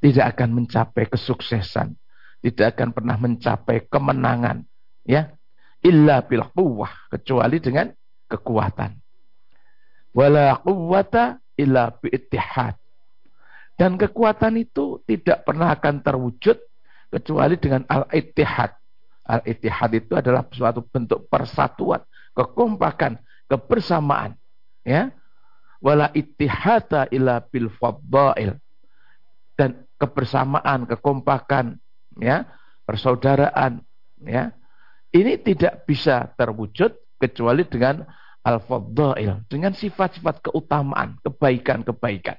tidak akan mencapai kesuksesan, tidak akan pernah mencapai kemenangan, ya. Illa bil quwwah, kecuali dengan kekuatan. Wala quwwata illa bi ittihad. Dan kekuatan itu tidak pernah akan terwujud kecuali dengan al-ittihad. Al-ittihad itu adalah suatu bentuk persatuan, kekompakan, kebersamaan, ya. Wala ittihata illa bil faddail. Dan kebersamaan, kekompakan, ya, persaudaraan, ya. Ini tidak bisa terwujud kecuali dengan al-faddail, dengan sifat-sifat keutamaan, kebaikan-kebaikan.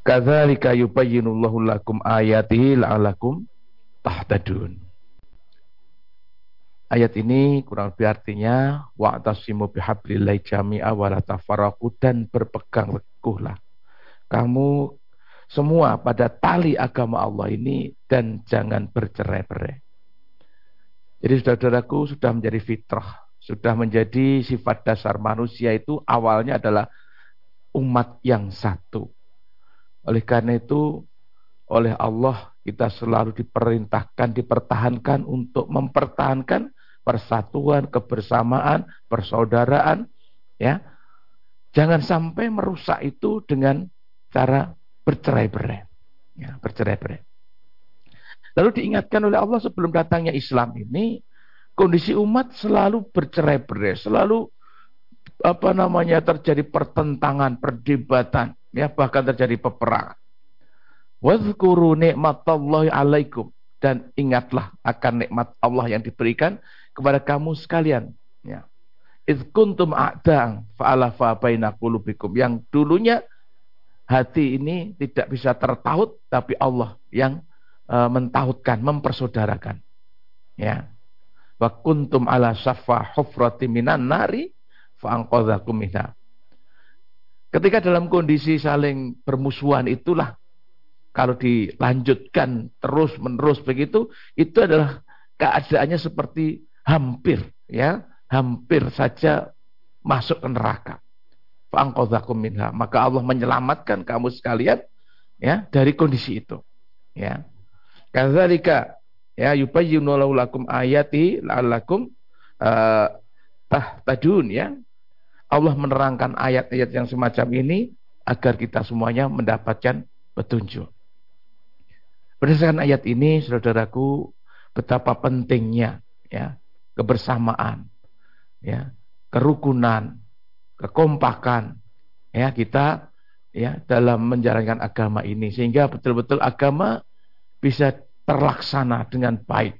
Kadzalika yubayyinullahu lakum ayatihi la'alakum tahtadun. Ayat ini kurang lebih artinya wa'tasimu bihablillahi jami'a wa la dan berpegang teguhlah kamu semua pada tali agama Allah ini dan jangan bercerai-berai. Jadi saudara-saudaraku sudah menjadi fitrah, sudah menjadi sifat dasar manusia itu awalnya adalah umat yang satu. Oleh karena itu, oleh Allah kita selalu diperintahkan, dipertahankan untuk mempertahankan persatuan, kebersamaan, persaudaraan, ya. Jangan sampai merusak itu dengan cara bercerai-berai. Ya, bercerai-berai. Lalu diingatkan oleh Allah sebelum datangnya Islam ini, kondisi umat selalu bercerai-berai, selalu apa namanya terjadi pertentangan, perdebatan, ya bahkan terjadi peperangan. Wadhkuru nikmatallahi alaikum dan ingatlah akan nikmat Allah yang diberikan kepada kamu sekalian ya. Idz kuntum a'da'an fa'alafa baina qulubikum yang dulunya hati ini tidak bisa tertaut tapi Allah yang uh, mentautkan, mempersaudarakan. Ya. Wa kuntum ala safa hufrati minan nari fa'anqadhakum minha. Ketika dalam kondisi saling bermusuhan itulah kalau dilanjutkan terus menerus begitu itu adalah keadaannya seperti hampir ya hampir saja masuk ke neraka. Minha. Maka Allah menyelamatkan kamu sekalian ya dari kondisi itu. Ya. Kadzalika ya yubayyinu lakum ayati la'allakum uh, tahtadun ya. Allah menerangkan ayat-ayat yang semacam ini agar kita semuanya mendapatkan petunjuk. Berdasarkan ayat ini, saudaraku, betapa pentingnya ya kebersamaan, ya kerukunan, kekompakan, ya kita ya dalam menjalankan agama ini sehingga betul-betul agama bisa terlaksana dengan baik,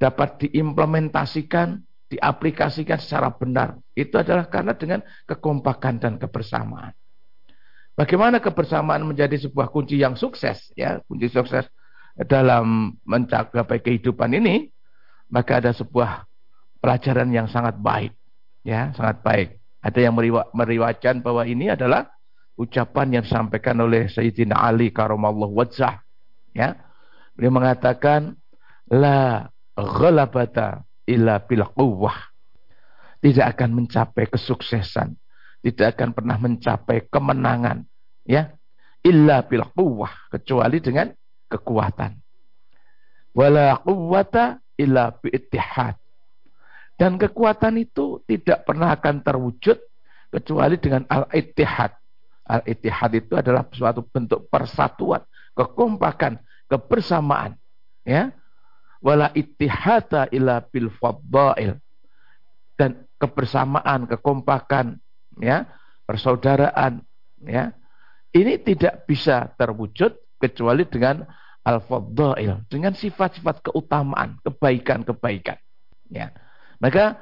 dapat diimplementasikan diaplikasikan secara benar itu adalah karena dengan kekompakan dan kebersamaan. Bagaimana kebersamaan menjadi sebuah kunci yang sukses ya, kunci sukses dalam mencapai kehidupan ini, maka ada sebuah pelajaran yang sangat baik ya, sangat baik. Ada yang meriwayatkan bahwa ini adalah ucapan yang disampaikan oleh Sayyidina Ali karamallahu wajah ya. Beliau mengatakan la ghalabata illa bil quwwah. Tidak akan mencapai kesuksesan, tidak akan pernah mencapai kemenangan, ya. Illa bil quwwah, kecuali dengan kekuatan. Wala quwwata illa bi ittihad. Dan kekuatan itu tidak pernah akan terwujud kecuali dengan al-ittihad. Al-ittihad itu adalah suatu bentuk persatuan, kekompakan, kebersamaan, ya wala ittihata ila bil faddail dan kebersamaan, kekompakan, ya, persaudaraan, ya. Ini tidak bisa terwujud kecuali dengan al-faddail, dengan sifat-sifat keutamaan, kebaikan-kebaikan, ya. Maka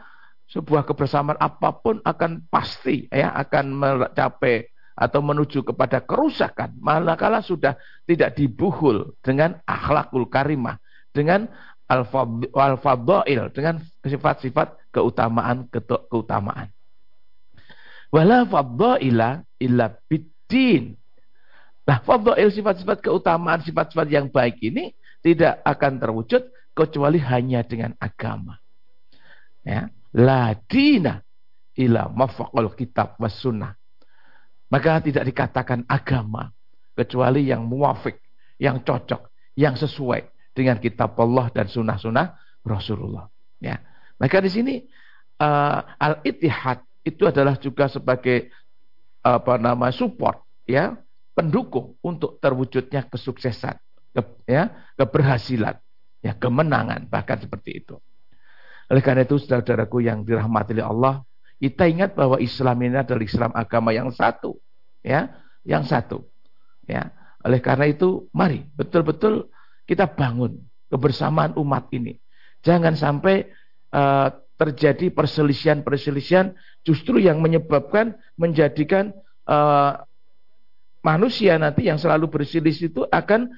sebuah kebersamaan apa pun akan pasti ya akan mencapai atau menuju kepada kerusakan manakala sudah tidak dibuhul dengan akhlakul karimah dengan al-fadhail dengan sifat-sifat keutamaan keutamaan. Wala fadhaila illa biddin. Nah, fadhail sifat-sifat keutamaan, sifat-sifat yang baik ini tidak akan terwujud kecuali hanya dengan agama. Ya, la dina ila mafaqul kitab was sunnah. Maka tidak dikatakan agama kecuali yang muafik, yang cocok, yang sesuai dengan kitab Allah dan sunnah-sunnah Rasulullah. Ya. Maka di sini uh, al-ittihad itu adalah juga sebagai apa nama support ya, pendukung untuk terwujudnya kesuksesan, ke, ya, keberhasilan, ya, kemenangan bahkan seperti itu. Oleh karena itu saudara-saudaraku yang dirahmati oleh Allah, kita ingat bahwa Islam ini adalah Islam agama yang satu, ya, yang satu. Ya. Oleh karena itu, mari betul-betul kita bangun kebersamaan umat ini. Jangan sampai uh, terjadi perselisihan-perselisihan justru yang menyebabkan menjadikan uh, manusia nanti yang selalu berselisih itu akan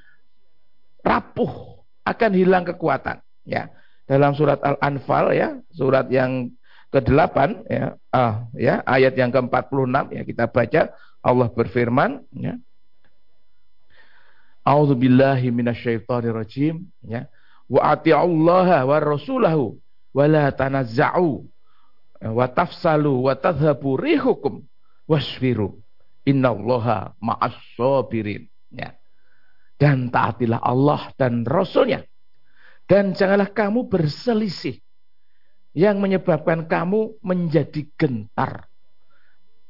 rapuh, akan hilang kekuatan. Ya, dalam surat Al-Anfal ya, surat yang ke-8 ya, ah, ya, ayat yang ke-46 ya kita baca Allah berfirman ya. A'udzu billahi minasyaitonir rajim ya. Wa ati'ullaha wa rasulahu wa la tanazza'u wa tafsalu wa tadhhabu rihukum wasfiru innallaha ma'as sabirin ya. Dan taatilah Allah dan Rasulnya. Dan janganlah kamu berselisih yang menyebabkan kamu menjadi gentar.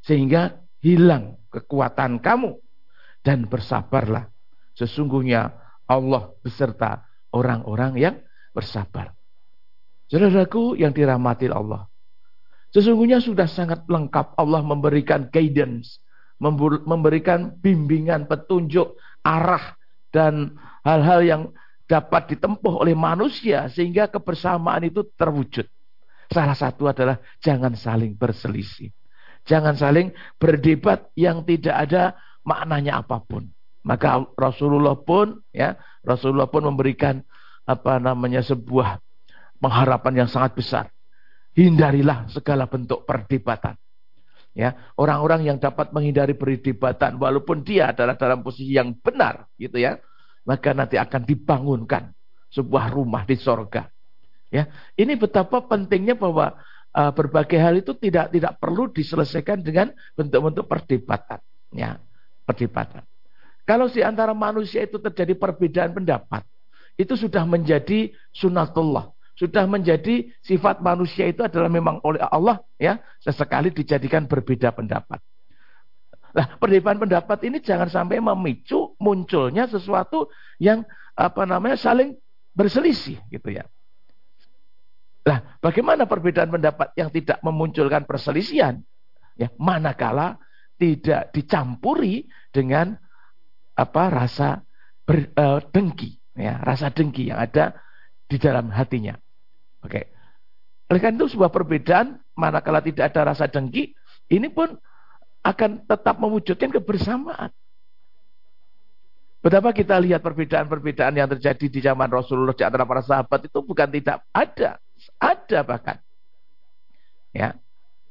Sehingga hilang kekuatan kamu. Dan bersabarlah Sesungguhnya Allah beserta orang-orang yang bersabar. Saudaraku yang dirahmati Allah. Sesungguhnya sudah sangat lengkap Allah memberikan guidance, memberikan bimbingan, petunjuk, arah dan hal-hal yang dapat ditempuh oleh manusia sehingga kebersamaan itu terwujud. Salah satu adalah jangan saling berselisih. Jangan saling berdebat yang tidak ada maknanya apa pun. Maka Rasulullah pun ya, Rasulullah pun memberikan apa namanya sebuah pengharapan yang sangat besar. Hindarilah segala bentuk perdebatan. Ya, orang-orang yang dapat menghindari perdebatan walaupun dia adalah dalam posisi yang benar gitu ya, maka nanti akan dibangunkan sebuah rumah di sorga. Ya, ini betapa pentingnya bahwa uh, berbagai hal itu tidak tidak perlu diselesaikan dengan bentuk-bentuk perdebatan. Ya, perdebatan. Kalau di antara manusia itu terjadi perbedaan pendapat, itu sudah menjadi sunatullah. Sudah menjadi sifat manusia itu adalah memang oleh Allah ya sesekali dijadikan berbeda pendapat. Nah, perbedaan pendapat ini jangan sampai memicu munculnya sesuatu yang apa namanya saling berselisih gitu ya. Nah, bagaimana perbedaan pendapat yang tidak memunculkan perselisihan? Ya, manakala tidak dicampuri dengan apa rasa ber, uh, dengki ya rasa dengki yang ada di dalam hatinya oke okay. oleh karena itu sebuah perbedaan manakala tidak ada rasa dengki ini pun akan tetap mewujudkan kebersamaan Betapa kita lihat perbedaan-perbedaan yang terjadi di zaman Rasulullah di antara para sahabat itu bukan tidak ada, ada bahkan. Ya,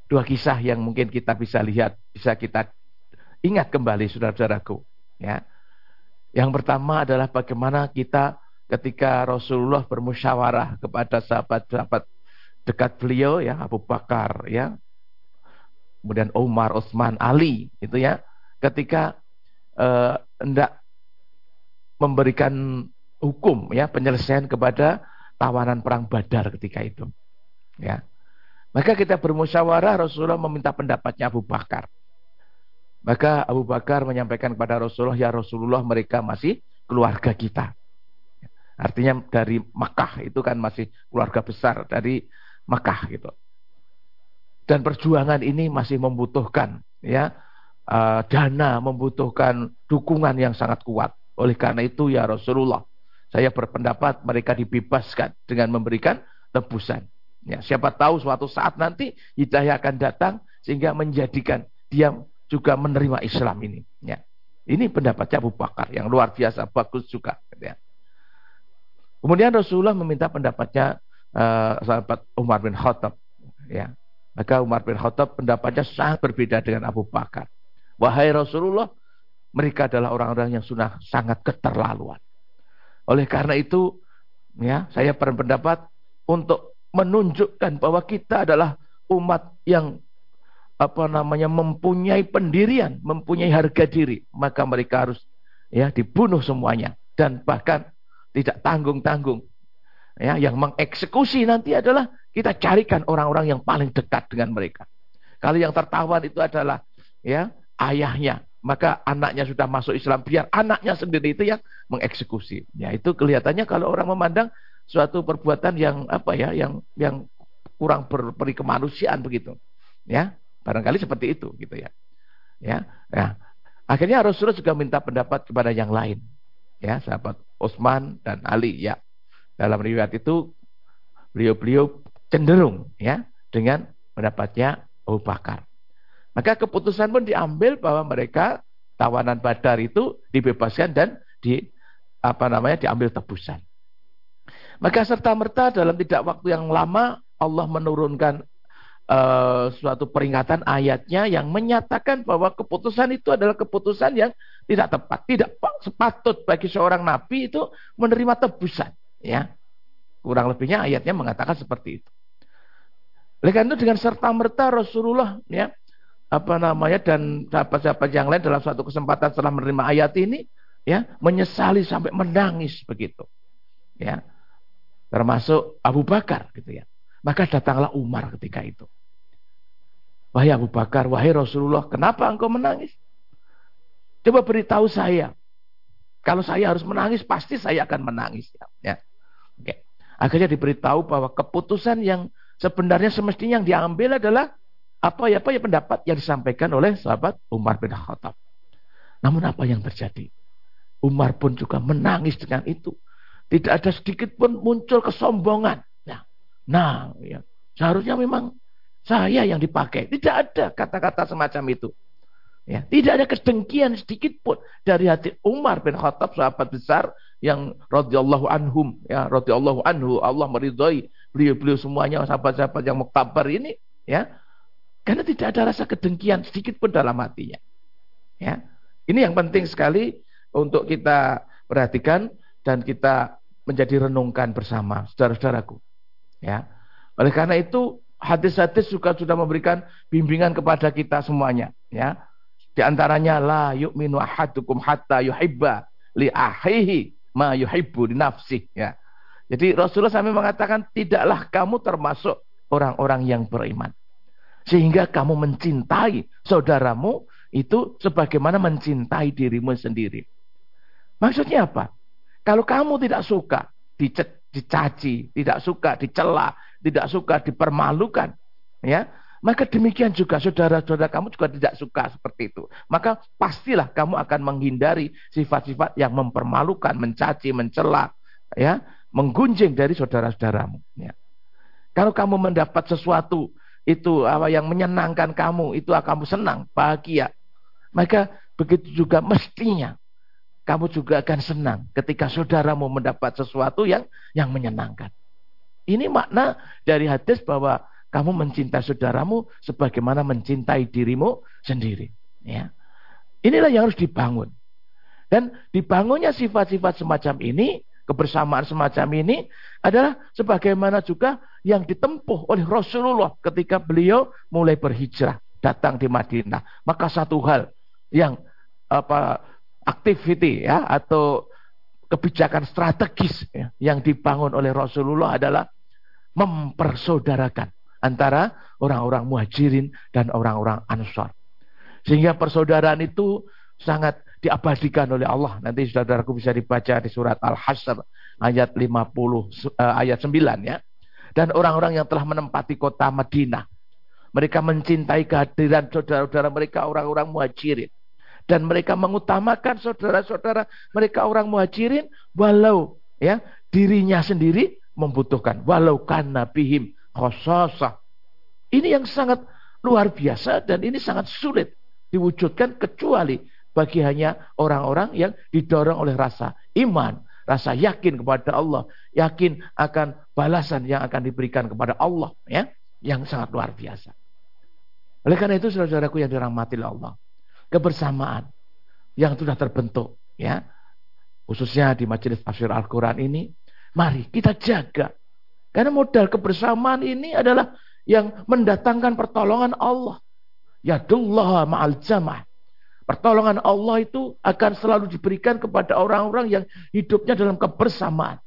dua kisah yang mungkin kita bisa lihat, bisa kita ingat kembali saudara-saudaraku. Ya, yang pertama adalah bagaimana kita ketika Rasulullah bermusyawarah kepada sahabat-sahabat dekat beliau ya Abu Bakar ya kemudian Umar, Utsman, Ali itu ya. Ketika uh, hendak memberikan hukum ya penyelesaian kepada tawanan perang Badar ketika itu ya. Maka kita bermusyawarah Rasulullah meminta pendapatnya Abu Bakar maka Abu Bakar menyampaikan kepada Rasulullah, ya Rasulullah mereka masih keluarga kita. Artinya dari Makkah itu kan masih keluarga besar dari Makkah gitu. Dan perjuangan ini masih membutuhkan ya uh, dana, membutuhkan dukungan yang sangat kuat. Oleh karena itu ya Rasulullah, saya berpendapat mereka dibebaskan dengan memberikan tebusan. Ya, siapa tahu suatu saat nanti hidayah akan datang sehingga menjadikan dia juga menerima Islam ini. Ya. Ini pendapatnya Abu Bakar yang luar biasa bagus juga. Ya. Kemudian Rasulullah meminta pendapatnya uh, sahabat Umar bin Khattab. Ya. Maka Umar bin Khattab pendapatnya sangat berbeda dengan Abu Bakar. Wahai Rasulullah, mereka adalah orang-orang yang sudah sangat keterlaluan. Oleh karena itu, ya, saya berpendapat untuk menunjukkan bahwa kita adalah umat yang apa namanya mempunyai pendirian, mempunyai harga diri, maka mereka harus ya dibunuh semuanya dan bahkan tidak tanggung-tanggung. Ya, yang mengeksekusi nanti adalah kita carikan orang-orang yang paling dekat dengan mereka. Kalau yang tertawan itu adalah ya ayahnya, maka anaknya sudah masuk Islam, biar anaknya sendiri itu yang mengeksekusi. Ya itu kelihatannya kalau orang memandang suatu perbuatan yang apa ya, yang yang kurang berperi kemanusiaan begitu. Ya, Barangkali seperti itu gitu ya. Ya. Nah, akhirnya Rasulullah juga minta pendapat kepada yang lain. Ya, sahabat Utsman dan Ali ya. Dalam riwayat itu beliau-beliau cenderung ya dengan pendapatnya Abu Bakar. Maka keputusan pun diambil bahwa mereka tawanan Badar itu dibebaskan dan di apa namanya diambil tebusan. Maka serta merta dalam tidak waktu yang lama Allah menurunkan uh, suatu peringatan ayatnya yang menyatakan bahwa keputusan itu adalah keputusan yang tidak tepat, tidak sepatut bagi seorang nabi itu menerima tebusan, ya. Kurang lebihnya ayatnya mengatakan seperti itu. Oleh karena itu dengan serta merta Rasulullah ya apa namanya dan sahabat-sahabat yang lain dalam suatu kesempatan setelah menerima ayat ini ya menyesali sampai menangis begitu. Ya. Termasuk Abu Bakar gitu ya. Maka datanglah Umar ketika itu. Wahai Abu Bakar, wahai Rasulullah, kenapa engkau menangis? Coba beritahu saya. Kalau saya harus menangis, pasti saya akan menangis. Ya. Oke. Akhirnya diberitahu bahwa keputusan yang sebenarnya semestinya yang diambil adalah apa ya apa ya pendapat yang disampaikan oleh sahabat Umar bin Khattab. Namun apa yang terjadi? Umar pun juga menangis dengan itu. Tidak ada sedikit pun muncul kesombongan. Nah, nah ya. seharusnya memang saya yang dipakai. Tidak ada kata-kata semacam itu. Ya, tidak ada kedengkian sedikit pun dari hati Umar bin Khattab sahabat besar yang radhiyallahu anhum ya radhiyallahu anhu Allah meridhai beliau-beliau semuanya sahabat-sahabat yang muktabar ini ya karena tidak ada rasa kedengkian sedikit pun dalam hatinya ya ini yang penting sekali untuk kita perhatikan dan kita menjadi renungkan bersama saudara-saudaraku ya oleh karena itu hadis-hadis juga sudah memberikan bimbingan kepada kita semuanya ya. Di antaranya la yu'minu ahadukum hatta yuhibba li ahihi ma yuhibbu li nafsih ya. Jadi Rasulullah sampai mengatakan tidaklah kamu termasuk orang-orang yang beriman. Sehingga kamu mencintai saudaramu itu sebagaimana mencintai dirimu sendiri. Maksudnya apa? Kalau kamu tidak suka dicaci tidak suka dicela tidak suka dipermalukan, ya, maka demikian juga saudara-saudara kamu juga tidak suka seperti itu. Maka pastilah kamu akan menghindari sifat-sifat yang mempermalukan, mencaci, mencela, ya, menggunjing dari saudara-saudaramu. Ya. Kalau kamu mendapat sesuatu itu apa yang menyenangkan kamu, itu kamu senang, bahagia. Maka begitu juga mestinya kamu juga akan senang ketika saudaramu mendapat sesuatu yang yang menyenangkan. Ini makna dari hadis bahwa kamu mencintai saudaramu sebagaimana mencintai dirimu sendiri. Ya. Inilah yang harus dibangun. Dan dibangunnya sifat-sifat semacam ini, kebersamaan semacam ini adalah sebagaimana juga yang ditempuh oleh Rasulullah ketika beliau mulai berhijrah datang di Madinah. Maka satu hal yang apa activity ya atau kebijakan strategis ya, yang dibangun oleh Rasulullah adalah mempersaudarakan antara orang-orang muhajirin dan orang-orang ansar. Sehingga persaudaraan itu sangat diabadikan oleh Allah. Nanti saudaraku bisa dibaca di surat Al-Hasr ayat 50 uh, eh, ayat 9 ya. Dan orang-orang yang telah menempati kota Madinah mereka mencintai kehadiran saudara-saudara mereka orang-orang muhajirin dan mereka mengutamakan saudara-saudara mereka orang muhajirin walau ya dirinya sendiri membutuhkan. Walau karena bihim khososah. Ini yang sangat luar biasa dan ini sangat sulit diwujudkan kecuali bagi hanya orang-orang yang didorong oleh rasa iman, rasa yakin kepada Allah, yakin akan balasan yang akan diberikan kepada Allah, ya, yang sangat luar biasa. Oleh karena itu, saudaraku yang dirahmati Allah, kebersamaan yang sudah terbentuk, ya, khususnya di majelis tafsir Al-Quran ini, mari kita jaga. Karena modal kebersamaan ini adalah yang mendatangkan pertolongan Allah. Yadullah ma'al jamaah. Pertolongan Allah itu akan selalu diberikan kepada orang-orang yang hidupnya dalam kebersamaan.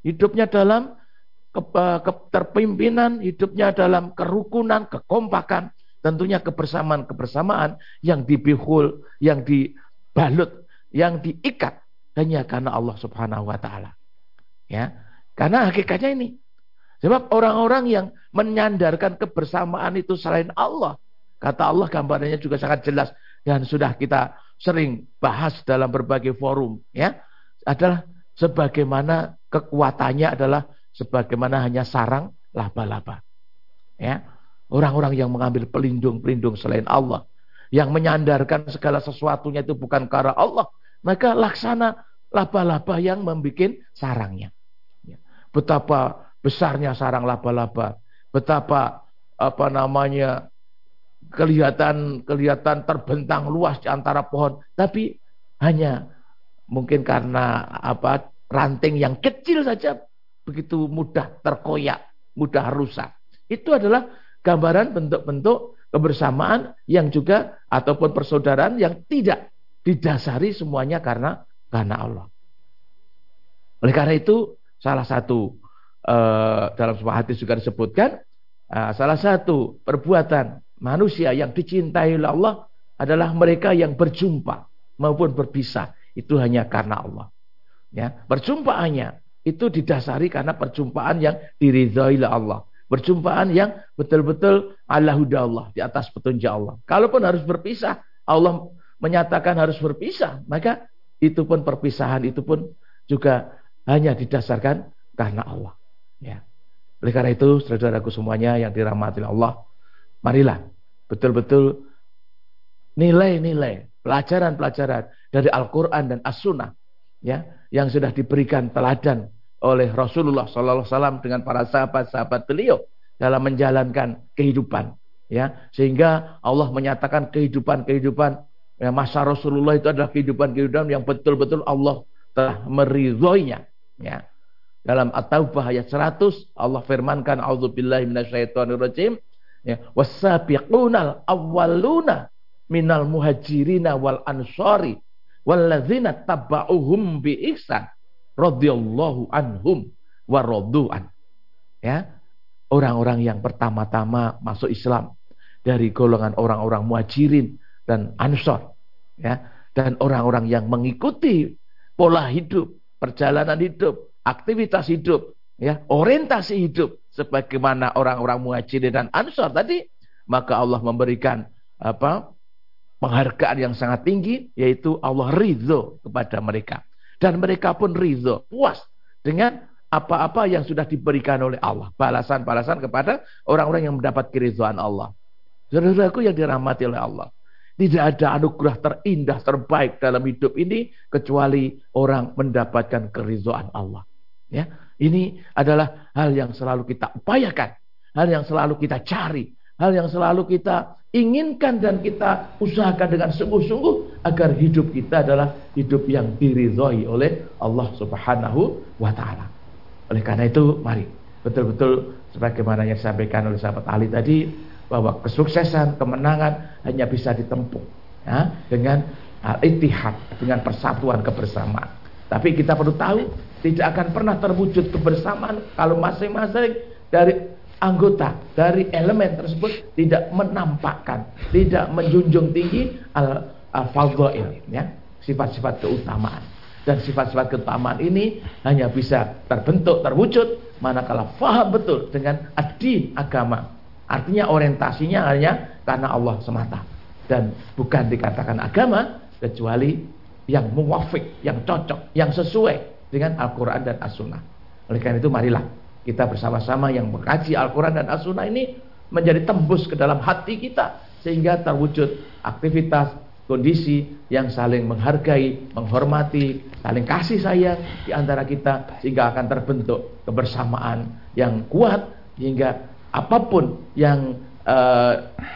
Hidupnya dalam keterpimpinan, hidupnya dalam kerukunan, kekompakan. Tentunya kebersamaan-kebersamaan yang dibihul, yang dibalut, yang diikat hanya karena Allah Subhanahu wa taala. Ya. Karena hakikatnya ini. Sebab orang-orang yang menyandarkan kebersamaan itu selain Allah, kata Allah gambarannya juga sangat jelas dan sudah kita sering bahas dalam berbagai forum ya adalah sebagaimana kekuatannya adalah sebagaimana hanya sarang laba-laba ya orang-orang yang mengambil pelindung-pelindung selain Allah yang menyandarkan segala sesuatunya itu bukan karena Allah maka laksana laba-laba yang membuat sarangnya ya. Betapa besarnya sarang laba-laba betapa apa namanya kelihatan kelihatan terbentang luas di antara pohon, tapi hanya mungkin karena apa ranting yang kecil saja begitu mudah terkoyak, mudah rusak. Itu adalah gambaran bentuk-bentuk kebersamaan yang juga ataupun persaudaraan yang tidak didasari semuanya karena karena Allah. Oleh karena itu salah satu uh, dalam sebuah hadis juga disebutkan uh, salah satu perbuatan manusia yang dicintai oleh Allah adalah mereka yang berjumpa maupun berpisah. Itu hanya karena Allah. Ya, perjumpaannya itu didasari karena perjumpaan yang diridhoi oleh Allah. Perjumpaan yang betul-betul ala huda Allah, di atas petunjuk Allah. Kalaupun harus berpisah, Allah menyatakan harus berpisah, maka itu pun perpisahan itu pun juga hanya didasarkan karena Allah. Ya. Oleh karena itu, saudaraku semuanya yang dirahmati Allah, marilah betul-betul nilai-nilai, pelajaran-pelajaran dari Al-Quran dan As-Sunnah ya, yang sudah diberikan teladan oleh Rasulullah SAW dengan para sahabat-sahabat beliau dalam menjalankan kehidupan ya sehingga Allah menyatakan kehidupan-kehidupan ya, masa Rasulullah itu adalah kehidupan-kehidupan yang betul-betul Allah telah meridhoinya ya. Dalam At-Taubah ayat 100 Allah firmankan auzubillahi minasyaitonirrajim. Ya. Wasabiqunal awwaluna minal muhajirina wal ansari walladzina tabauhum bi ihsan radhiyallahu anhum wa radu'an. Ya. Orang-orang yang pertama-tama masuk Islam dari golongan orang-orang muhajirin dan ansor. Ya. Dan orang-orang yang mengikuti pola hidup perjalanan hidup aktivitas hidup ya orientasi hidup sebagaimana orang-orang muhajirin dan ansor tadi, maka Allah memberikan apa penghargaan yang sangat tinggi, yaitu Allah ridho kepada mereka. Dan mereka pun ridho, puas dengan apa-apa yang sudah diberikan oleh Allah. Balasan-balasan kepada orang-orang yang mendapat keridhaan Allah. Saudaraku yang dirahmati oleh Allah. Tidak ada anugerah terindah, terbaik dalam hidup ini kecuali orang mendapatkan keridhaan Allah. Ya, ini adalah hal yang selalu kita upayakan, hal yang selalu kita cari, hal yang selalu kita inginkan dan kita usahakan dengan sungguh-sungguh agar hidup kita adalah hidup yang diridhoi oleh Allah Subhanahu wa taala. Oleh karena itu, mari betul-betul sebagaimana yang disampaikan oleh sahabat Ali tadi bahwa kesuksesan, kemenangan hanya bisa ditempuh ya, dengan al-ittihad, dengan persatuan kebersamaan. Tapi kita perlu tahu tidak akan pernah terwujud kebersamaan kalau masing-masing dari anggota dari elemen tersebut tidak menampakkan, tidak menjunjung tinggi al, al ya, sifat-sifat keutamaan. Dan sifat-sifat keutamaan ini hanya bisa terbentuk, terwujud manakala faham betul dengan adi agama. Artinya orientasinya hanya karena Allah semata dan bukan dikatakan agama kecuali yang muwafik, yang cocok, yang sesuai dengan Al-Quran dan As-Sunnah. Oleh karena itu marilah kita bersama-sama yang mengkaji Al-Quran dan As-Sunnah ini menjadi tembus ke dalam hati kita sehingga terwujud aktivitas kondisi yang saling menghargai, menghormati, saling kasih sayang di antara kita sehingga akan terbentuk kebersamaan yang kuat hingga apa pun yang uh,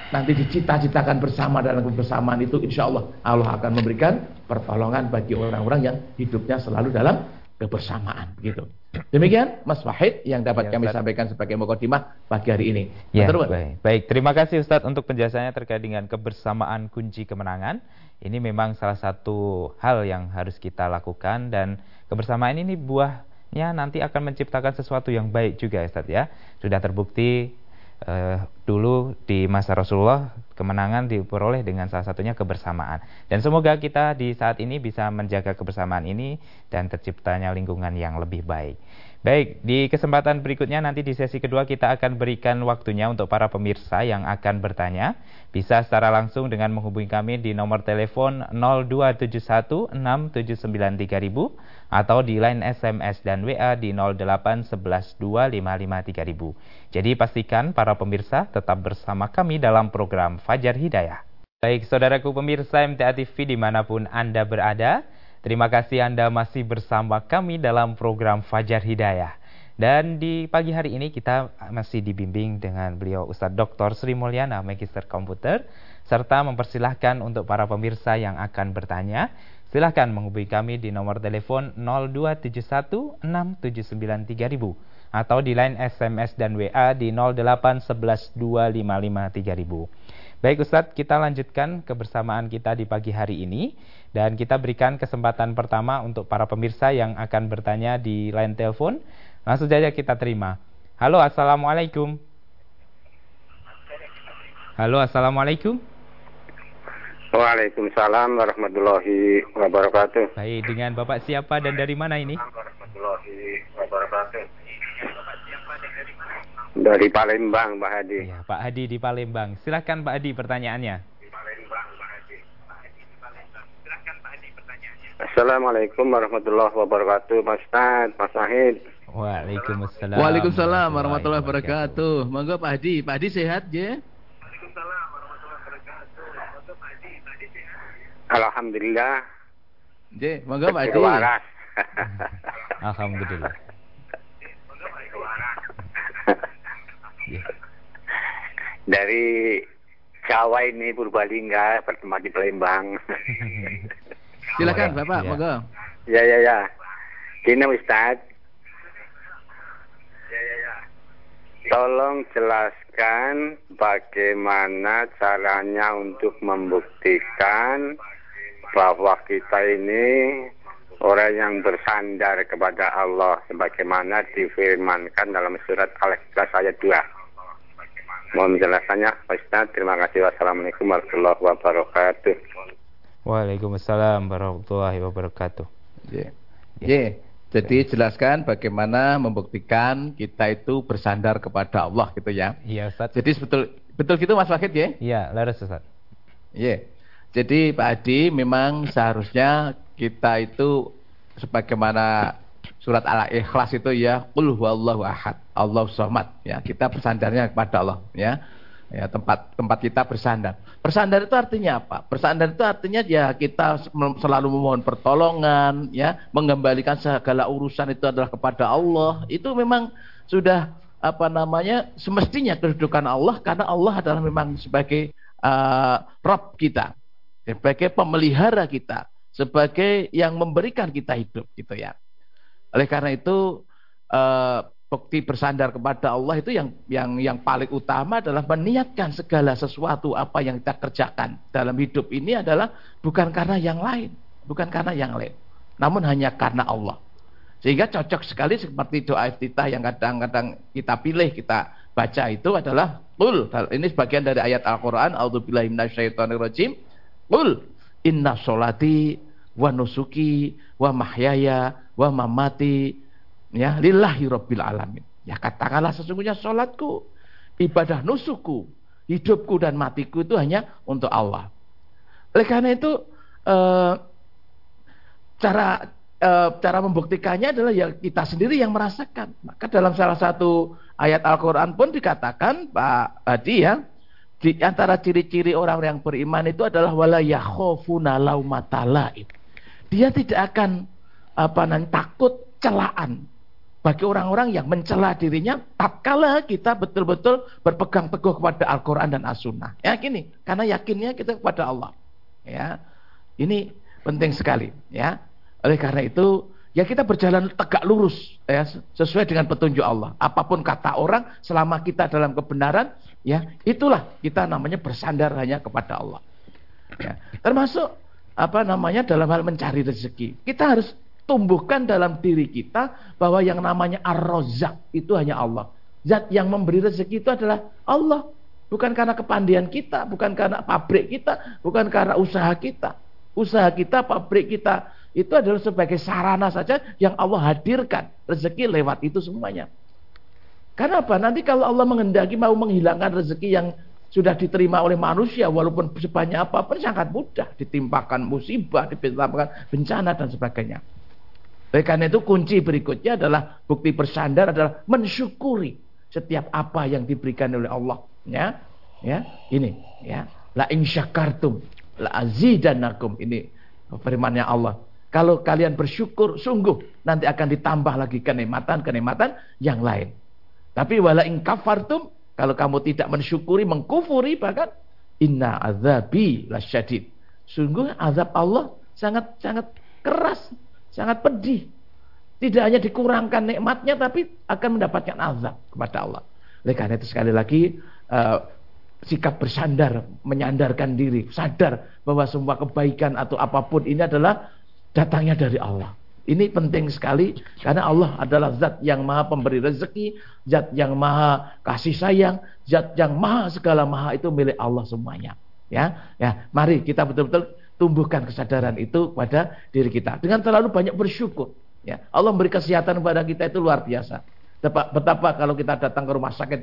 nanti dicita-citakan bersama dalam kebersamaan itu insya Allah Allah akan memberikan pertolongan bagi orang-orang yang hidupnya selalu dalam kebersamaan gitu. Demikian Mas Wahid yang dapat ya, kami Ustaz. sampaikan sebagai mukadimah pagi hari ini. Ya, baik. baik, terima kasih Ustadz untuk penjelasannya terkait dengan kebersamaan kunci kemenangan. Ini memang salah satu hal yang harus kita lakukan dan kebersamaan ini buahnya nanti akan menciptakan sesuatu yang baik juga Ustadz ya. Sudah terbukti uh, dulu di masa Rasulullah kemenangan diperoleh dengan salah satunya kebersamaan. Dan semoga kita di saat ini bisa menjaga kebersamaan ini dan terciptanya lingkungan yang lebih baik. Baik, di kesempatan berikutnya nanti di sesi kedua kita akan berikan waktunya untuk para pemirsa yang akan bertanya. Bisa secara langsung dengan menghubungi kami di nomor telepon 02716793000 atau di line SMS dan WA di 08112553000. Jadi pastikan para pemirsa tetap bersama kami dalam program Fajar Hidayah. Baik, saudaraku pemirsa MTA TV di mana pun Anda berada, Terima kasih Anda masih bersama kami dalam program Fajar Hidayah. Dan di pagi hari ini kita masih dibimbing dengan beliau Ustadz Dr. Sri Mulyana, Magister Komputer, serta mempersilahkan untuk para pemirsa yang akan bertanya, silahkan menghubungi kami di nomor telepon 02716793000 atau di line SMS dan WA di 08112553000. Baik Ustadz, kita lanjutkan kebersamaan kita di pagi hari ini dan kita berikan kesempatan pertama untuk para pemirsa yang akan bertanya di line telepon. Langsung saja kita terima. Halo, Assalamualaikum. Halo, Assalamualaikum. Waalaikumsalam warahmatullahi wabarakatuh. Baik, dengan Bapak siapa dan dari mana ini? Warahmatullahi wabarakatuh. Dari Palembang, Pak Hadi. Ya, Pak Hadi di Palembang. Silahkan Pak Hadi pertanyaannya. Assalamualaikum warahmatullahi wabarakatuh, Mas Tad, Mas Ahid. Waalaikumsalam. Waalaikumsalam warahmatullahi wabarakatuh. Monggo Pak Hadi. Pak Hadi sehat ya? Waalaikumsalam warahmatullahi wabarakatuh. Monggo Pak Hadi. Pak Hadi sehat. Alhamdulillah. J, monggo Pak Hadi. Alhamdulillah. Dari Jawa ini Purbalingga bertemu di Palembang. Silakan Bapak, ya. monggo. Ya ya ya. Gini Ustaz. Ya ya ya. Tolong jelaskan bagaimana caranya untuk membuktikan bahwa kita ini orang yang bersandar kepada Allah sebagaimana difirmankan dalam surat Al-Ikhlas ayat 2. Mohon penjelasannya Pak Ustaz. Terima kasih. Wassalamualaikum warahmatullahi wabarakatuh. Waalaikumsalam warahmatullahi wabarakatuh. Yeah. Yeah. Jadi jelaskan bagaimana membuktikan kita itu bersandar kepada Allah gitu ya. Iya Ustaz. Jadi betul betul gitu Mas Wahid ya? Iya, laras Ustaz. Iya. Jadi Pak Adi memang seharusnya kita itu sebagaimana surat Al-Ikhlas itu ya qul huwallahu ahad, Allah somad ya. Kita bersandarnya kepada Allah ya. Ya, tempat tempat kita bersandar. Bersandar itu artinya apa? Bersandar itu artinya ya kita selalu memohon pertolongan, ya, mengembalikan segala urusan itu adalah kepada Allah. Itu memang sudah apa namanya semestinya kedudukan Allah karena Allah adalah memang sebagai uh, Rob kita, sebagai pemelihara kita sebagai yang memberikan kita hidup gitu ya. Oleh karena itu uh, bukti bersandar kepada Allah itu yang yang yang paling utama adalah meniatkan segala sesuatu apa yang kita kerjakan dalam hidup ini adalah bukan karena yang lain, bukan karena yang lain, namun hanya karena Allah. Sehingga cocok sekali seperti doa iftitah yang kadang-kadang kita pilih, kita baca itu adalah Qul. Ini sebagian dari ayat Al-Qur'an, A'udzubillahi minasyaitonirrajim. Qul inna solati wa nusuki wa mahyaya wa mamati ya lillahi rabbil alamin. Ya katakanlah sesungguhnya sholatku, ibadah nusuku, hidupku dan matiku itu hanya untuk Allah. Oleh karena itu eh, cara eh, cara membuktikannya adalah ya kita sendiri yang merasakan. Maka dalam salah satu ayat Al-Qur'an pun dikatakan Pak Adi ya, Di antara ciri-ciri orang yang beriman itu adalah wala yakhafuna laumatalaib. Dia tidak akan apa nanti takut celaan bagi orang-orang yang mencela dirinya tatkala kita betul-betul berpegang teguh kepada Al-Qur'an dan As-Sunnah. Ya gini, karena yakinnya kita kepada Allah. Ya. Ini penting sekali, ya. Oleh karena itu, ya kita berjalan tegak lurus ya sesuai dengan petunjuk Allah. Apa pun kata orang selama kita dalam kebenaran, ya itulah kita namanya bersandar hanya kepada Allah. Ya. Termasuk apa namanya dalam hal mencari rezeki. Kita harus tumbuhkan dalam diri kita bahwa yang namanya ar-rozak itu hanya Allah. Zat yang memberi rezeki itu adalah Allah. Bukan karena kepandian kita, bukan karena pabrik kita, bukan karena usaha kita. Usaha kita, pabrik kita itu adalah sebagai sarana saja yang Allah hadirkan. Rezeki lewat itu semuanya. Karena apa? Nanti kalau Allah mengendaki mau menghilangkan rezeki yang sudah diterima oleh manusia walaupun sebanyak apa pun sangat mudah ditimpakan musibah, ditimpakan bencana dan sebagainya. Oleh karena itu kunci berikutnya adalah bukti bersandar adalah mensyukuri setiap apa yang diberikan oleh Allah. Ya, ya, ini, ya. La in syakartum la azidannakum. Ini firmannya Allah. Kalau kalian bersyukur sungguh nanti akan ditambah lagi kenikmatan-kenikmatan yang lain. Tapi wala in kafartum kalau kamu tidak mensyukuri, mengkufuri bahkan inna azabi lasyadid. Sungguh azab Allah sangat sangat keras, sangat pedih. Tidak hanya dikurangkan nikmatnya tapi akan mendapatkan azab kepada Allah. Oleh karena itu sekali lagi uh, sikap bersandar, menyandarkan diri, sadar bahwa semua kebaikan atau apa pun ini adalah datangnya dari Allah. Ini penting sekali karena Allah adalah zat yang maha pemberi rezeki, zat yang maha kasih sayang, zat yang maha segala maha itu milik Allah semuanya. Ya, ya, mari kita betul-betul tumbuhkan kesadaran itu pada diri kita dengan terlalu banyak bersyukur. Ya, Allah memberi kesehatan kepada kita itu luar biasa. Betapa, kalau kita datang ke rumah sakit,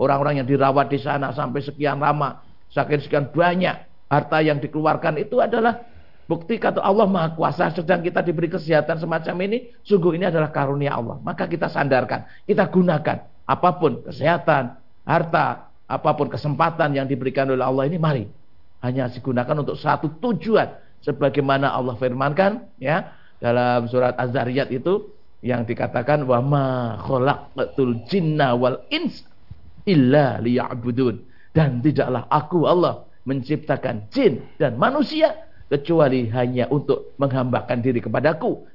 orang-orang yang dirawat di sana sampai sekian lama, sakit sekian banyak, harta yang dikeluarkan itu adalah Bukti kata Allah Maha Kuasa sedang kita diberi kesehatan semacam ini, sungguh ini adalah karunia Allah. Maka kita sandarkan, kita gunakan apa pun kesehatan, harta, apa pun kesempatan yang diberikan oleh Allah ini mari hanya digunakan untuk satu tujuan sebagaimana Allah firmankan ya dalam surat Az-Zariyat itu yang dikatakan wa ma khalaqatul jinna wal ins illa liya'budun dan tidaklah aku Allah menciptakan jin dan manusia kecuali hanya untuk menghambakan diri kepadaku,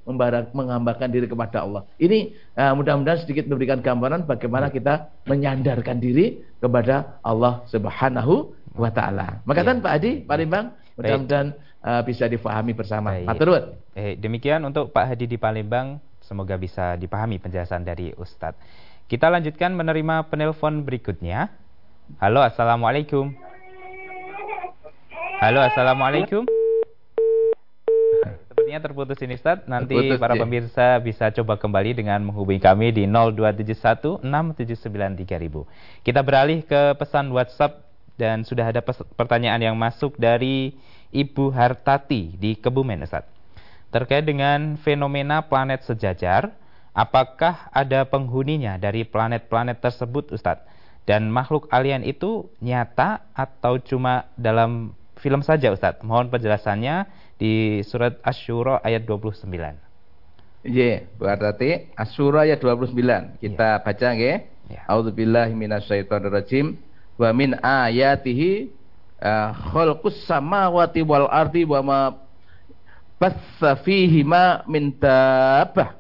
menghambakan diri kepada Allah. Ini uh, mudah-mudahan sedikit memberikan gambaran bagaimana kita menyandarkan diri kepada Allah Subhanahu wa taala. Maka ya. Pak Adi, Pak Rimbang, mudah-mudahan uh, bisa difahami bersama. Matur eh, demikian untuk Pak Hadi di Palembang, semoga bisa dipahami penjelasan dari Ustadz. Kita lanjutkan menerima penelpon berikutnya. Halo, Assalamualaikum. Halo, Assalamualaikum. Sepertinya terputus ini Ustaz. Nanti terputus, para ya. pemirsa bisa coba kembali dengan menghubungi kami di 0271 679 Kita beralih ke pesan WhatsApp dan sudah ada pertanyaan yang masuk dari Ibu Hartati di Kebumen Ustaz. Terkait dengan fenomena planet sejajar, apakah ada penghuninya dari planet-planet tersebut Ustadz? Dan makhluk alien itu nyata atau cuma dalam film saja Ustadz? Mohon penjelasannya di surat Asyura ayat 29. Iya, berarti Asyura ayat 29. Kita yeah. baca nggih. Yeah. A'udzubillahi minasyaitonirrajim. Wa min ayatihi uh, khalqus samawati wal ardi wa ma bassa fihi ma min tabbah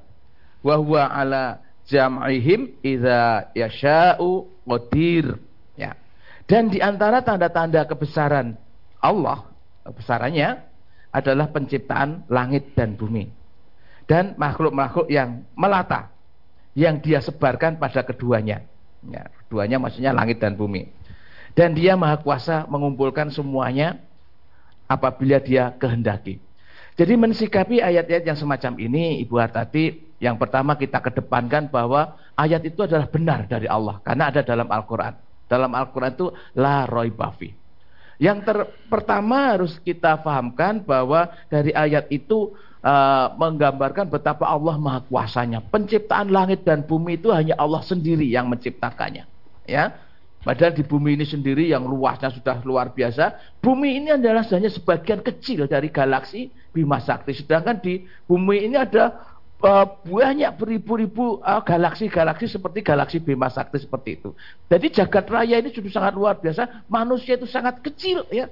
wa huwa ala jam'ihim idza yasha'u qadir. Ya. Dan di antara tanda-tanda kebesaran Allah, kebesarannya adalah penciptaan langit dan bumi. Dan makhluk-makhluk yang melata. Yang dia sebarkan pada keduanya. Ya, keduanya maksudnya langit dan bumi. Dan dia maha kuasa mengumpulkan semuanya apabila dia kehendaki. Jadi mensikapi ayat-ayat yang semacam ini, Ibu Hatati, yang pertama kita kedepankan bahwa ayat itu adalah benar dari Allah. Karena ada dalam Al-Quran. Dalam Al-Quran itu la roy bafi yang ter pertama harus kita pahamkan bahwa dari ayat itu uh, menggambarkan betapa Allah Maha Kuasanya. Penciptaan langit dan bumi itu hanya Allah sendiri yang menciptakannya. Ya. Padahal di bumi ini sendiri yang luasnya sudah luar biasa, bumi ini adalah hanya sebagian kecil dari galaksi Bima Sakti. Sedangkan di bumi ini ada uh, banyak beribu-ribu uh, galaksi-galaksi seperti galaksi Bima Sakti seperti itu. Jadi jagat raya ini sudah sangat luar biasa, manusia itu sangat kecil ya.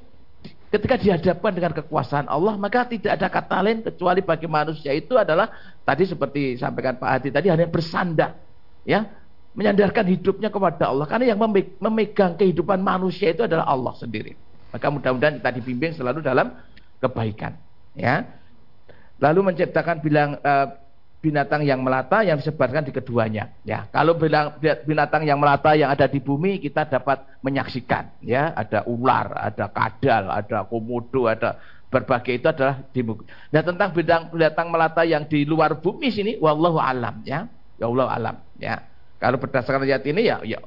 Ketika dihadapkan dengan kekuasaan Allah, maka tidak ada kata lain kecuali bagi manusia itu adalah tadi seperti sampaikan Pak Hadi tadi hanya bersandar, ya. Menyandarkan hidupnya kepada Allah. Karena yang memegang kehidupan manusia itu adalah Allah sendiri. Maka mudah-mudahan kita dibimbing selalu dalam kebaikan ya. Lalu menciptakan bilang uh, binatang yang melata yang disebarkan di keduanya. Ya kalau bilang binatang yang melata yang ada di bumi kita dapat menyaksikan ya. Ada ular ada kadal ada komodo ada berbagai itu adalah di bumi. Nah tentang binatang melata yang di luar bumi sini wallahu alam ya. Ya Allah alam ya. Kalau berdasarkan ayat ini ya, ya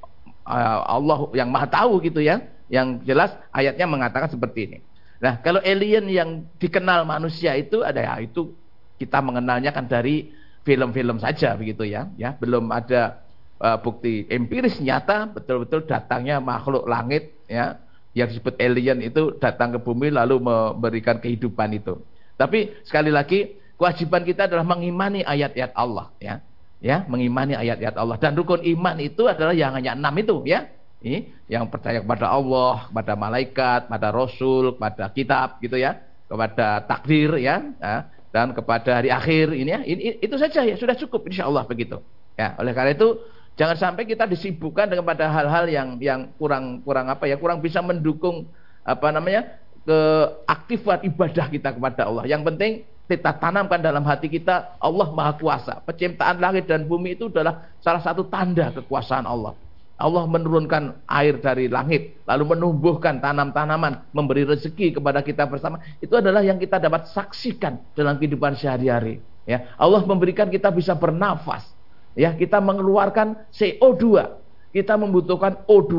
eh, Allah yang maha tahu gitu ya. Yang jelas ayatnya mengatakan seperti ini. Nah, kalau alien yang dikenal manusia itu ada ya itu kita mengenalnya kan dari film-film saja begitu ya. Ya, belum ada uh, bukti empiris nyata betul-betul datangnya makhluk langit ya. Yang disebut alien itu datang ke bumi lalu memberikan kehidupan itu. Tapi sekali lagi kewajiban kita adalah mengimani ayat-ayat Allah ya. Ya mengimani ayat-ayat Allah. Dan rukun iman itu adalah yang hanya enam itu ya. Ini yang percaya kepada Allah kepada malaikat kepada Rasul kepada kitab gitu ya kepada takdir ya, ya dan kepada hari akhir ini ya ini, itu saja ya sudah cukup insya Allah begitu ya oleh karena itu jangan sampai kita disibukkan dengan pada hal-hal yang yang kurang kurang apa ya kurang bisa mendukung apa namanya keaktifan ibadah kita kepada Allah yang penting kita tanamkan dalam hati kita Allah Maha Kuasa. Penciptaan langit dan bumi itu adalah salah satu tanda kekuasaan Allah. Allah menurunkan air dari langit, lalu menumbuhkan tanam-tanaman, memberi rezeki kepada kita bersama. Itu adalah yang kita dapat saksikan dalam kehidupan sehari-hari. Ya, Allah memberikan kita bisa bernafas. Ya, kita mengeluarkan CO2. Kita membutuhkan O2.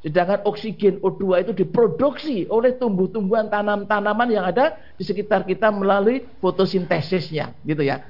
Sedangkan oksigen O2 itu diproduksi oleh tumbuh-tumbuhan tanam-tanaman yang ada di sekitar kita melalui fotosintesisnya, gitu ya.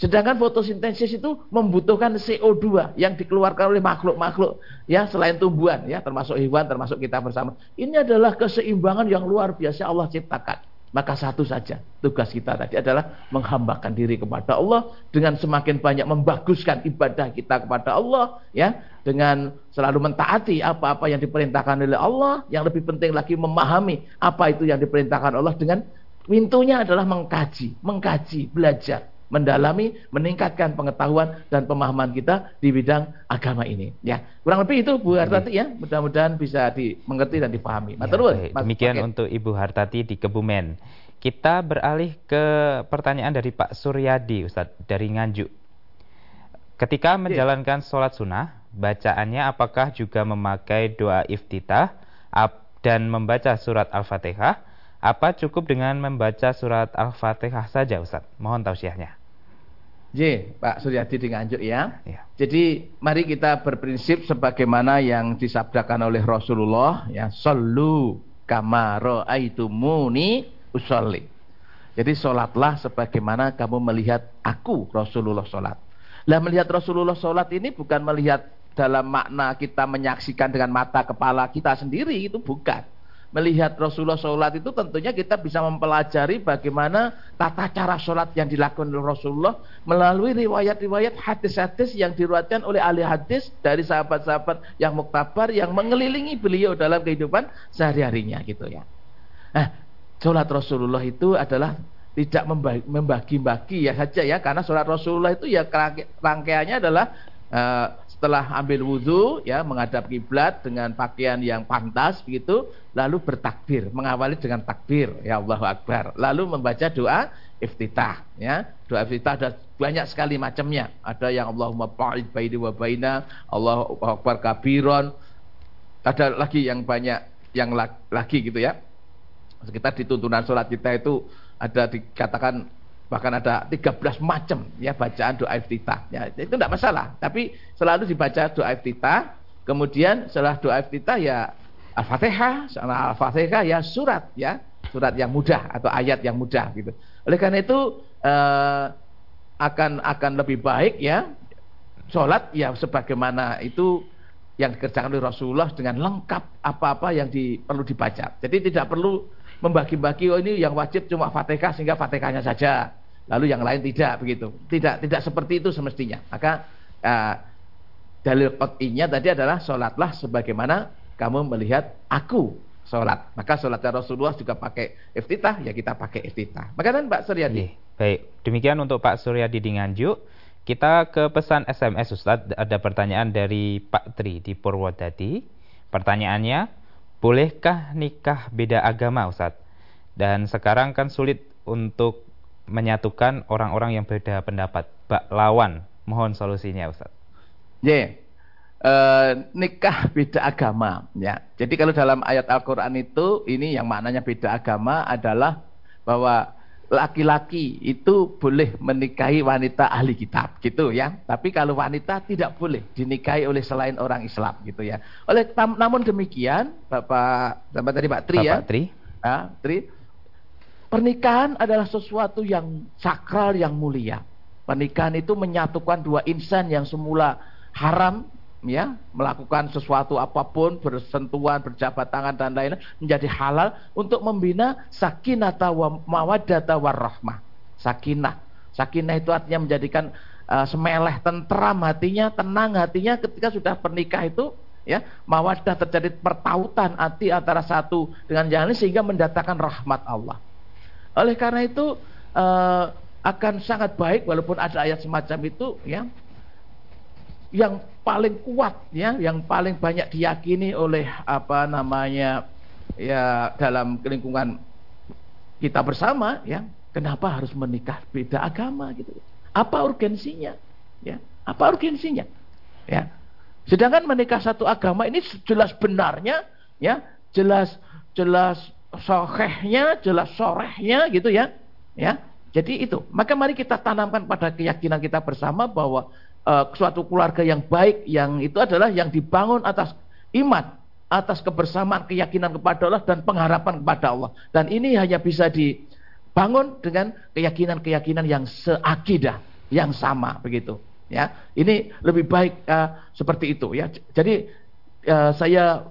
Sedangkan fotosintesis itu membutuhkan CO2 yang dikeluarkan oleh makhluk-makhluk ya selain tumbuhan ya termasuk hewan termasuk kita bersama. Ini adalah keseimbangan yang luar biasa Allah ciptakan. Maka satu saja tugas kita tadi adalah menghambakan diri kepada Allah dengan semakin banyak membaguskan ibadah kita kepada Allah ya dengan selalu mentaati apa-apa yang diperintahkan oleh Allah yang lebih penting lagi memahami apa itu yang diperintahkan Allah dengan pintunya adalah mengkaji, mengkaji, belajar mendalami, meningkatkan pengetahuan dan pemahaman kita di bidang agama ini. Ya, kurang lebih itu Bu Hartati ya. Mudah-mudahan bisa dimengerti dan dipahami. Ya, Demikian untuk Ibu Hartati di Kebumen. Kita beralih ke pertanyaan dari Pak Suryadi, Ustadz dari Nganjuk. Ketika menjalankan sholat sunnah, bacaannya apakah juga memakai doa iftitah dan membaca surat Al-Fatihah? Apa cukup dengan membaca surat Al-Fatihah saja Ustaz? Mohon tausiahnya. J, Pak Suryadi di Nganjuk ya. ya. Jadi mari kita berprinsip sebagaimana yang disabdakan oleh Rasulullah ya, sallu kama muni usolli. Jadi solatlah sebagaimana kamu melihat aku Rasulullah solat. Lah melihat Rasulullah solat ini bukan melihat dalam makna kita menyaksikan dengan mata kepala kita sendiri itu bukan melihat Rasulullah sholat itu tentunya kita bisa mempelajari bagaimana tata cara sholat yang dilakukan oleh Rasulullah melalui riwayat-riwayat hadis-hadis yang diriwayatkan oleh ahli hadis dari sahabat-sahabat yang muktabar yang mengelilingi beliau dalam kehidupan sehari-harinya gitu ya. Nah, sholat Rasulullah itu adalah tidak membagi-bagi ya saja ya karena sholat Rasulullah itu ya rangkaiannya adalah uh, setelah ambil wudhu ya menghadap kiblat dengan pakaian yang pantas begitu lalu bertakbir mengawali dengan takbir ya Allahu Akbar. Lalu membaca doa iftitah ya. Doa iftitah ada banyak sekali macamnya. Ada yang Allahumma ba'id baini wa baina Allahu Akbar kabiron. Ada lagi yang banyak yang lagi gitu ya. Sekitar di tuntunan sholat kita itu ada dikatakan bahkan ada 13 macam ya bacaan doa iftitah. Ya itu tidak masalah. Tapi selalu dibaca doa iftitah. Kemudian setelah doa iftitah ya al-fatihah. Setelah al-fatihah ya surat ya. Surat yang mudah atau ayat yang mudah gitu. Oleh karena itu eh, akan akan lebih baik ya sholat ya sebagaimana itu yang dikerjakan oleh Rasulullah dengan lengkap apa-apa yang di, perlu dibaca. Jadi tidak perlu membagi-bagi oh ini yang wajib cuma Fatihah sehingga Fatihahnya saja. Lalu yang lain tidak begitu. Tidak tidak seperti itu semestinya. Maka uh, dalil qat'inya tadi adalah sholatlah sebagaimana kamu melihat aku sholat. Maka sholatnya Rasulullah juga pakai iftitah, ya kita pakai iftitah. Maka kan Pak Suryadi. Iya, baik, demikian untuk Pak Suryadi di Nganjuk. Kita ke pesan SMS Ustadz, ada pertanyaan dari Pak Tri di Purwodadi. Pertanyaannya, bolehkah nikah beda agama Ustadz? Dan sekarang kan sulit untuk menyatukan orang-orang yang beda pendapat. Bak lawan, mohon solusinya Ustadz. Ya, yeah. uh, nikah beda agama. Ya, jadi kalau dalam ayat Al-Quran itu, ini yang maknanya beda agama adalah bahwa laki-laki itu boleh menikahi wanita ahli kitab gitu ya. Tapi kalau wanita tidak boleh dinikahi oleh selain orang Islam gitu ya. Oleh namun demikian Bapak Bapak tadi Pak Tri Bapak ya. Tri. Ya, Tri. Pernikahan adalah sesuatu yang sakral yang mulia. Pernikahan itu menyatukan dua insan yang semula haram ya melakukan sesuatu apa pun bersentuhan berjabat tangan dan lain-lain menjadi halal untuk membina sakinah wa mawaddata warahmah sakinah. Sakinah itu artinya menjadikan uh, semeleh tentram hatinya tenang hatinya ketika sudah pernikah itu ya mawaddah terjadi pertautan hati antara satu dengan yang lain sehingga mendatangkan rahmat Allah oleh karena itu uh, akan sangat baik walaupun ada ayat semacam itu ya yang paling kuat ya, yang paling banyak diyakini oleh apa namanya ya dalam lingkungan kita bersama ya, kenapa harus menikah beda agama gitu. Apa urgensinya? Ya, apa urgensinya? Ya. Sedangkan menikah satu agama ini jelas benarnya ya, jelas jelas sohehnya, jelas sorehnya gitu ya. Ya. Jadi itu. Maka mari kita tanamkan pada keyakinan kita bersama bahwa uh, suatu keluarga yang baik yang itu adalah yang dibangun atas iman, atas kebersamaan, keyakinan kepada Allah dan pengharapan kepada Allah. Dan ini hanya bisa dibangun dengan keyakinan-keyakinan yang seakidah, yang sama begitu. Ya, ini lebih baik uh, seperti itu ya. Jadi uh, saya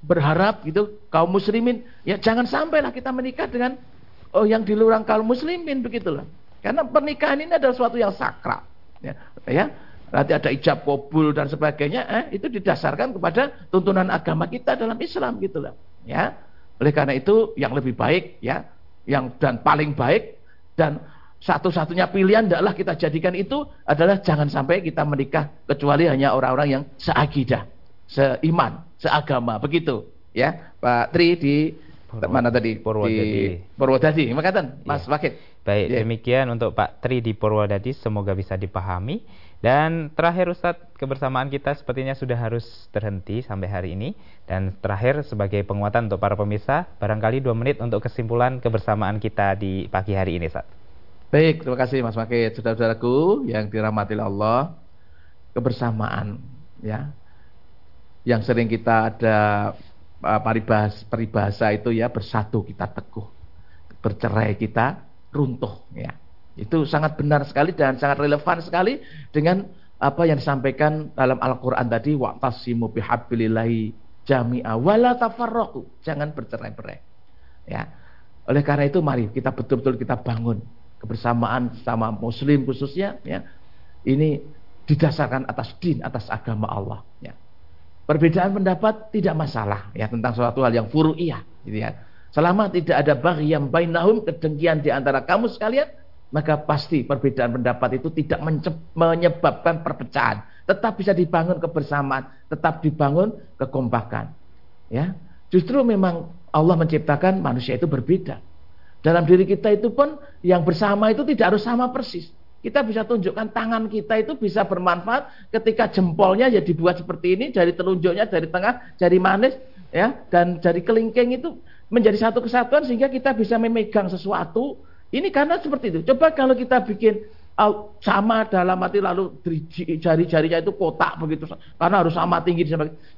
berharap gitu kaum muslimin ya jangan sampailah kita menikah dengan oh yang di luar kaum muslimin begitulah. Karena pernikahan ini adalah sesuatu yang sakral. Ya, ya nanti ada ijab kabul dan sebagainya, eh, itu didasarkan kepada tuntunan agama kita dalam Islam gitu loh. Ya. Oleh karena itu yang lebih baik ya, yang dan paling baik dan satu-satunya pilihan adalah kita jadikan itu adalah jangan sampai kita menikah kecuali hanya orang-orang yang seakidah, seiman, seagama, begitu. Ya, Pak Tri di Purwodadi. mana tadi? Purwodadi. Di Purwodadi. Makatan, Mas ya. Wakil. Baik, ya. demikian untuk Pak Tri di Purwodadi semoga bisa dipahami. Dan terakhir Ustadz, kebersamaan kita sepertinya sudah harus terhenti sampai hari ini. Dan terakhir sebagai penguatan untuk para pemirsa, barangkali dua menit untuk kesimpulan kebersamaan kita di pagi hari ini Ustadz. Baik, terima kasih Mas Makit. Saudara-saudaraku yang dirahmati Allah, kebersamaan ya. Yang sering kita ada uh, paribas, peribahasa itu ya bersatu kita teguh. Bercerai kita runtuh ya. Itu sangat benar sekali dan sangat relevan sekali dengan apa yang disampaikan dalam Al-Qur'an tadi waqtasimu bihablillahi jami'a wala tafarraqu. Jangan bercerai-berai. Ya. Oleh karena itu mari kita betul-betul kita bangun kebersamaan sama muslim khususnya ya. Ini didasarkan atas din, atas agama Allah ya. Perbedaan pendapat tidak masalah ya tentang suatu hal yang furu'iyah gitu ya. Selama tidak ada baghyam bainahum kedengkian di antara kamu sekalian, maka pasti perbedaan pendapat itu tidak menyebabkan perpecahan, tetap bisa dibangun kebersamaan, tetap dibangun kekompakan. Ya, justru memang Allah menciptakan manusia itu berbeda. Dalam diri kita itu pun yang bersama itu tidak harus sama persis. Kita bisa tunjukkan tangan kita itu bisa bermanfaat ketika jempolnya ya dibuat seperti ini, dari telunjuknya dari tengah, jari manis, ya, dan jari kelingking itu menjadi satu kesatuan sehingga kita bisa memegang sesuatu. Ini karena seperti itu. Coba kalau kita bikin sama dalam arti lalu jari-jarinya itu kotak begitu karena harus sama tinggi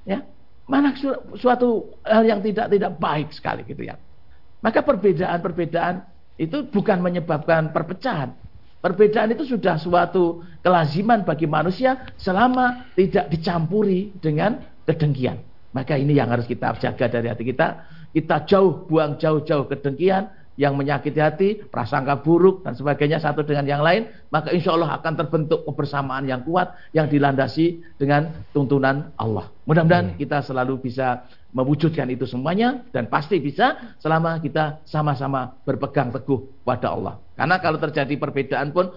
ya. Mana suatu hal yang tidak tidak baik sekali gitu ya. Maka perbedaan-perbedaan itu bukan menyebabkan perpecahan perbedaan itu sudah suatu kelaziman bagi manusia selama tidak dicampuri dengan kedengkian. Maka ini yang harus kita jaga dari hati kita. Kita jauh, buang jauh-jauh kedengkian yang menyakiti hati, prasangka buruk dan sebagainya satu dengan yang lain, maka insya Allah akan terbentuk kebersamaan yang kuat yang dilandasi dengan tuntunan Allah. Mudah-mudahan hmm. kita selalu bisa mewujudkan itu semuanya dan pasti bisa selama kita sama-sama berpegang teguh pada Allah. Karena kalau terjadi perbedaan pun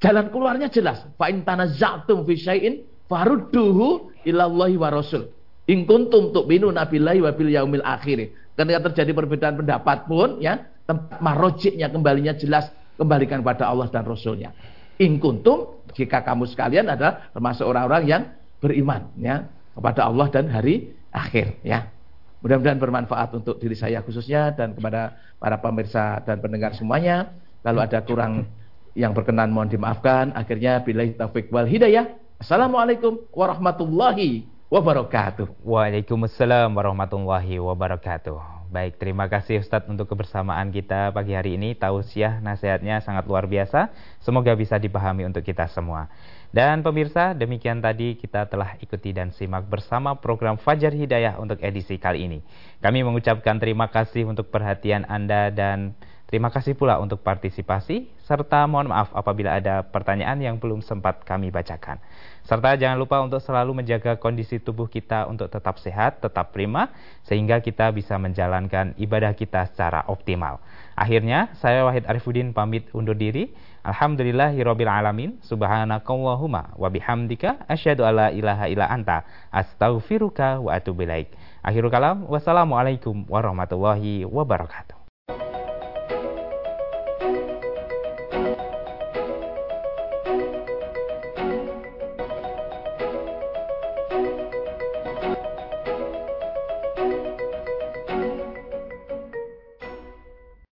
jalan keluarnya jelas. Fa in tanaza'tum fi syai'in farudduhu ilallahi wa rasul. In kuntum tu'minuna billahi wa bil yaumil akhir. Ketika terjadi perbedaan pendapat pun ya, tempat marojiknya kembalinya jelas kembalikan pada Allah dan Rasulnya. In kuntum jika kamu sekalian adalah termasuk orang-orang yang beriman ya kepada Allah dan hari akhir ya. Mudah-mudahan bermanfaat untuk diri saya khususnya dan kepada para pemirsa dan pendengar semuanya. Kalau ada kurang yang berkenan mohon dimaafkan. Akhirnya bila taufik wal hidayah. Assalamualaikum warahmatullahi wabarakatuh. Waalaikumsalam warahmatullahi wabarakatuh. Baik, terima kasih Ustadz untuk kebersamaan kita pagi hari ini. Tausiah nasihatnya sangat luar biasa. Semoga bisa dipahami untuk kita semua. Dan pemirsa, demikian tadi kita telah ikuti dan simak bersama program Fajar Hidayah untuk edisi kali ini. Kami mengucapkan terima kasih untuk perhatian Anda dan Terima kasih pula untuk partisipasi, serta mohon maaf apabila ada pertanyaan yang belum sempat kami bacakan. Serta jangan lupa untuk selalu menjaga kondisi tubuh kita untuk tetap sehat, tetap prima, sehingga kita bisa menjalankan ibadah kita secara optimal. Akhirnya, saya Wahid Arifuddin pamit undur diri. Alhamdulillahirabbil alamin. Subhanakallahumma wa bihamdika asyhadu alla ilaha illa anta astaghfiruka wa atubu ilaik. Akhirul kalam. Wassalamualaikum warahmatullahi wabarakatuh.